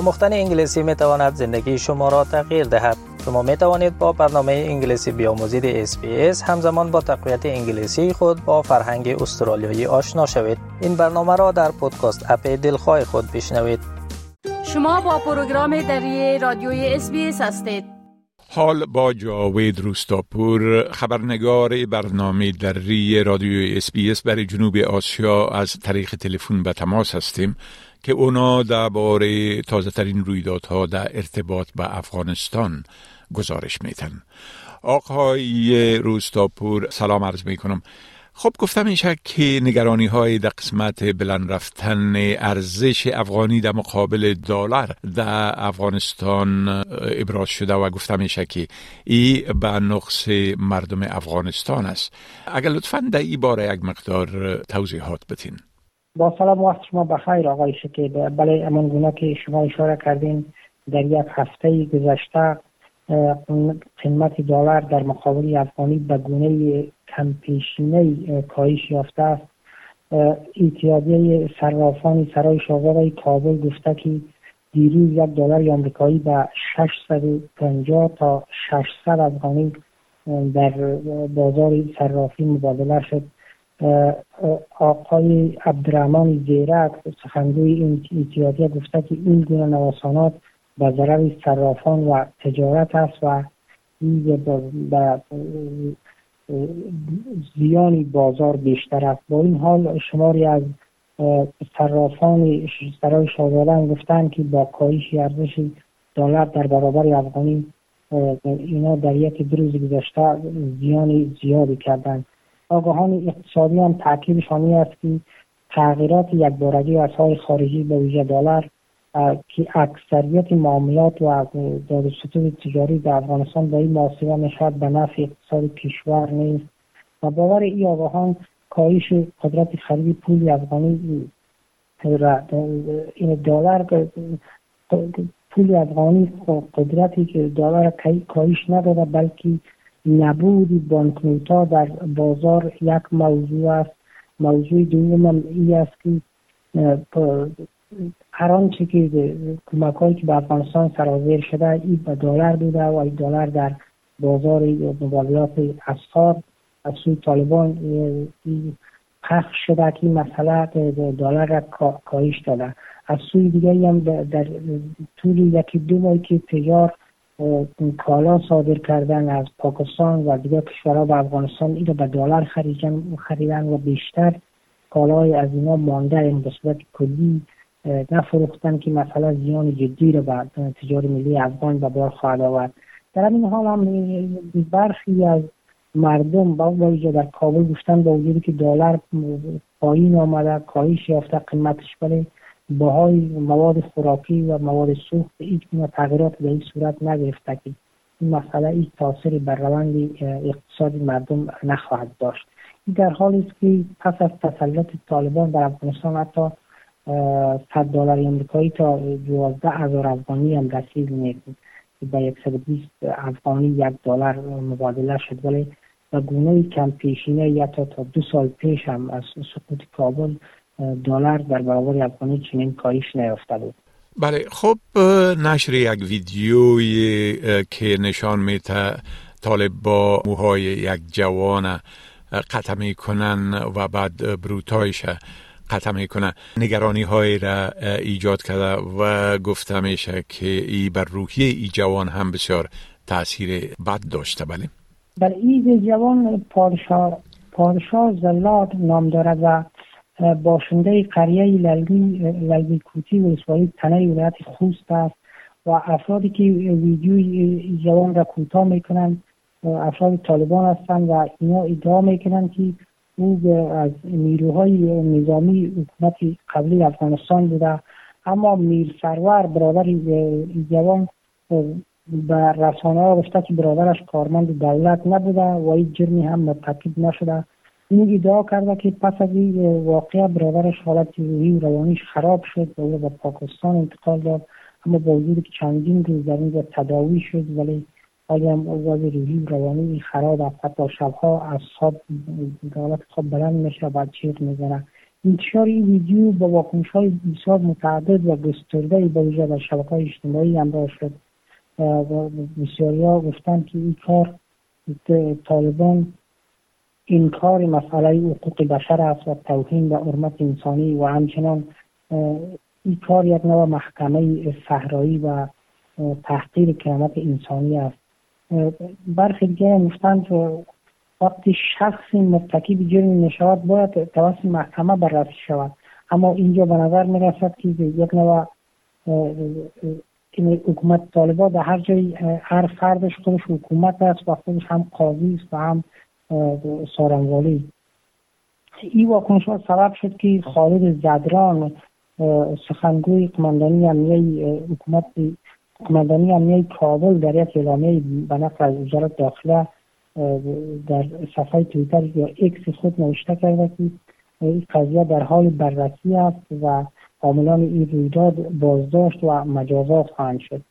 آموختن انگلیسی می تواند زندگی شما را تغییر دهد. شما می توانید با برنامه انگلیسی بیاموزید اس همزمان با تقویت انگلیسی خود با فرهنگ استرالیایی آشنا شوید. این برنامه را در podcast app دلخواه خود بشنوید. شما با پروگرام دری رادیوی اس هستید. حال با جاوید روستاپور خبرنگار برنامه دری رادیوی اس برای جنوب آسیا از طریق تلفن به تماس هستیم که اونا درباره تازه ترین رویدادها در ارتباط به افغانستان گزارش میتن آقای روستاپور سلام عرض می کنم خب گفتم شک که نگرانی های در قسمت بلند رفتن ارزش افغانی در مقابل دلار در افغانستان ابراز شده و گفتم این که ای به نقص مردم افغانستان است. اگر لطفا در این باره یک مقدار توضیحات بتین با سلام وقت شما بخیر آقای شکیب بله امان گونه که شما اشاره کردین در یک هفته گذشته قیمت دلار در مقابل افغانی به گونه کمپیشینه کاهش یافته است. اتحادیه صرافان سرای شاغل کابل گفته که دیروز یک دلار آمریکایی به 650 تا 600 افغانی در بازار صرافی مبادله شد. آقای عبدالرحمن زیرک سخنگوی این اتحادیه گفته که این گونه نوسانات به ضرر صرافان و تجارت است و به زیانی بازار بیشتر است. با این حال شماری از صرافان سرای شاغلان گفتند که با کاهش ارزش دلار در برابر افغانی اینا در یک دو روز گذشته زیان زیادی کردند. آگاهان اقتصادی هم تاکیدشانی است که تغییرات یک بارگی ارزهای خارجی به ویژه دلار که اکثریت معاملات و دادستون تجاری در افغانستان به این محاسبه می‌شود به نفع اقتصاد کشور نیست. و باور این آگاهان کاهش قدرت خرید پول افغانی این دلار پول افغانی قدرتی که دلار کاهش نداده بلکه نبود. بانکنوتا در بازار یک موضوع است. موضوع دوم ای است که هر آنچه که کمک هایی که به افغانستان سرازیر شده این به دلار بوده و این دلار در بازار مبادلات اسعار از سوی طالبان پخش شده که مسئله دلار را کاهش داده. از سوی دیگه هم در طول یکی دو ماهی که تجار کالا صادر کردن از پاکستان و دیگر کشورها به افغانستان این به دلار خریدن و بیشتر کالای از اینا مانده این به صورت کلی نفروختن که مثلا زیان جدی رو به تجار ملی افغان به بار خواهد آورد. در این حال هم برخی از مردم با وجود در کابل گفتن با وجودی که دلار پایین آمده کاهش یافته قیمتش ولی باهای مواد خوراکی و مواد سوخت هیچ گونه تغییرات به این صورت نگرفته که این مسئله هیچ تاثیری بر روند اقتصادی مردم نخواهد داشت. این در حالی است که پس از تسلط طالبان در افغانستان حتی صد دلار امریکایی تا دوازده هزار افغانی هم رسید می‌کنه به 120 افغانی یک دلار مبادله شد. ولی و گونه کم پیشینه یا تا تا دو سال پیش هم از سقوط کابل دلار در برابر افغانی چنین کاهش نیافته بود. بله خب نشر یک ویدیوی که نشان میته طالب با موهای یک جوان قطع می‌کنن و بعد بروتایش قطع می‌کنه نگرانی های را ایجاد کرده و گفته میشه که ای بر روحیه ای جوان هم بسیار تاثیر بد داشته. بله. بله ای جوان پادشاه پادشاه زلات نام دارد و باشنده قریه للگی کوتی و اسوایی تنه ولایت خوست است و افرادی که ویدیوی جوان را کوتاه می‌کنند افراد طالبان هستند و اینا ادعا می‌کنند که او از نیروهای نظامی حکومت قبلی افغانستان بوده. اما میر سرور برادر جوان به رسانه ها گفته که برادرش کارمند دولت نبوده و این جرمی هم مرتکب نشده. این ادعا کرده که پس از این واقعه برادرش حالت روحی و روانیش خراب شد و به پاکستان انتقال داد اما با وجود که چندین روز در اینجا تداوی شد ولی حالی هم اوضاع روحی روانی خراب است. حتی شبها از خواب حالت خواب بلند میشه بعد چیغ می‌زنه. انتشار این ویدیو با واکنش های بسیار متعدد و گسترده با ویژه در شبکه اجتماعی همراه شد. بسیاری ها گفتن که این کار طالبان انکار مسئله حقوق بشر است و توهین به حرمت انسانی و همچنان این کار یک نوع محکمه صحرایی و تحقیر کرامت انسانی است. برخی دیگه گفتند که وقتی شخصی مرتکب جرم می‌شود باید توسط محکمه بررسی شود. اما اینجا به نظر می رسد که یک نوع حکومت طالبا در هر جای هر فردش خودش حکومت است و خودش هم قاضی است و هم سارنوالی این واکنش ها سبب شد که خالد زدران سخنگوی قماندانی امنیه حکومت قماندانی امنیه کابل در یک اعلامیه به نقل از وزارت داخله در صفحه تویتر یا اکس خود نوشته کرده که این قضیه در حال بررسی است و عاملان این رویداد بازداشت و مجازات خواهند شد.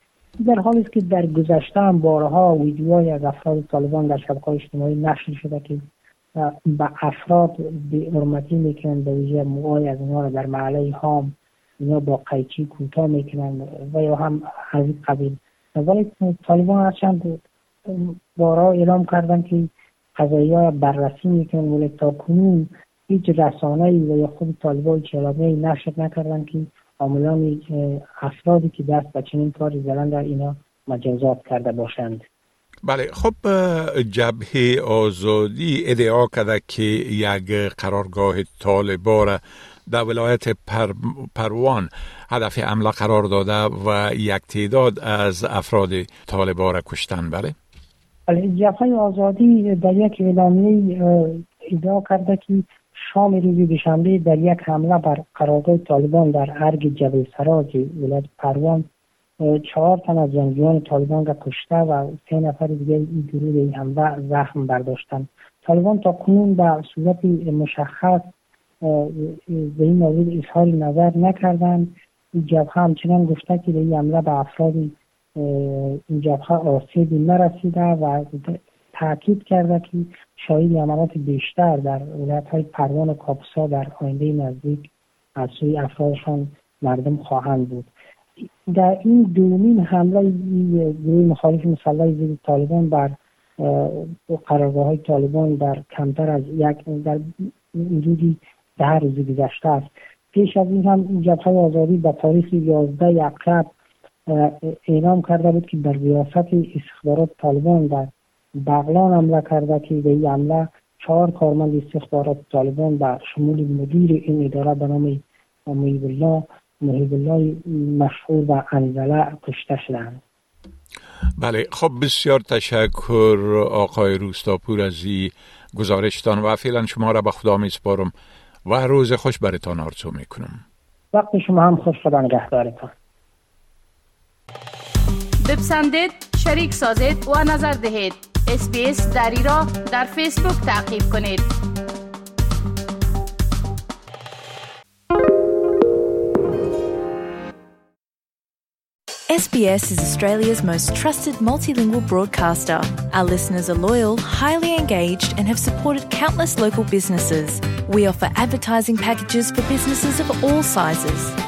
در حالی است که در گذشته هم بارها ویدیوهای از افراد طالبان در شبکه اجتماعی نشر شده که به افراد به حرمتی می‌کنند به ویژه موهای از اینها را در محله هام اینا با قیچی کوتاه می‌کنند و یا هم از این قبیل. ولی طالبان هرچند بارها اعلام کردن که قضایی ها بررسی می‌کنن ولی تا کنون هیچ رسانه و یا خود طالبان چلامه نشر نکردن که عاملان افرادی که دست به چنین کاری زدن در اینا مجازات کرده باشند بله خب جبهه آزادی ادعا کرده که یک قرارگاه طالبا را در ولایت پر، پروان هدف حمله قرار داده و یک تعداد از افراد طالبا را کشتن بله؟ بله جبهه آزادی در یک اعلامیه ادعا کرده که شام روز دوشنبه در یک حمله بر قرارگاه طالبان در ارگ جبل سراج ولایت پروان چهار تن از جنگیان طالبان را کشته و سه نفر دیگه این گروه این حمله زخم برداشتن طالبان تا کنون به صورت مشخص به این مورد اظهار نظر نکردند. این جبهه همچنان گفته که به این حمله به افراد این جبهه آسیبی نرسیده و تاکید کرده که شاید عملات بیشتر در ولایت های پروان و کاپسا در آینده نزدیک از سوی افرادشان مردم خواهند بود. در این دومین حمله گروه مخالف مسلح ضد طالبان بر قرارگاه های طالبان در کمتر از یک در حدودی ده روز گذشته است. پیش از این هم جبهه آزادی به تاریخ 11 اقرب اعلام کرده بود که در ریاست استخبارات طالبان در بغلان حمله کرده که به این حمله چهار کارمند استخبارات طالبان به شمول مدیر این اداره به نام محیب الله محیب الله مشهور و انزله کشته شدند بله خب بسیار تشکر آقای روستاپور از این گزارشتان و فعلا شما را به خدا میسپارم و روز خوش برتان آرزو می‌کنم وقت شما هم خوش خدا نگهدارتان بپسندید شریک سازید و نظر دهید اسپیس دری را در فیسبوک تعقیب کنید SBS is Australia's most trusted multilingual broadcaster. Our listeners are loyal, highly engaged, and have supported countless local businesses. We offer advertising packages for businesses of all sizes.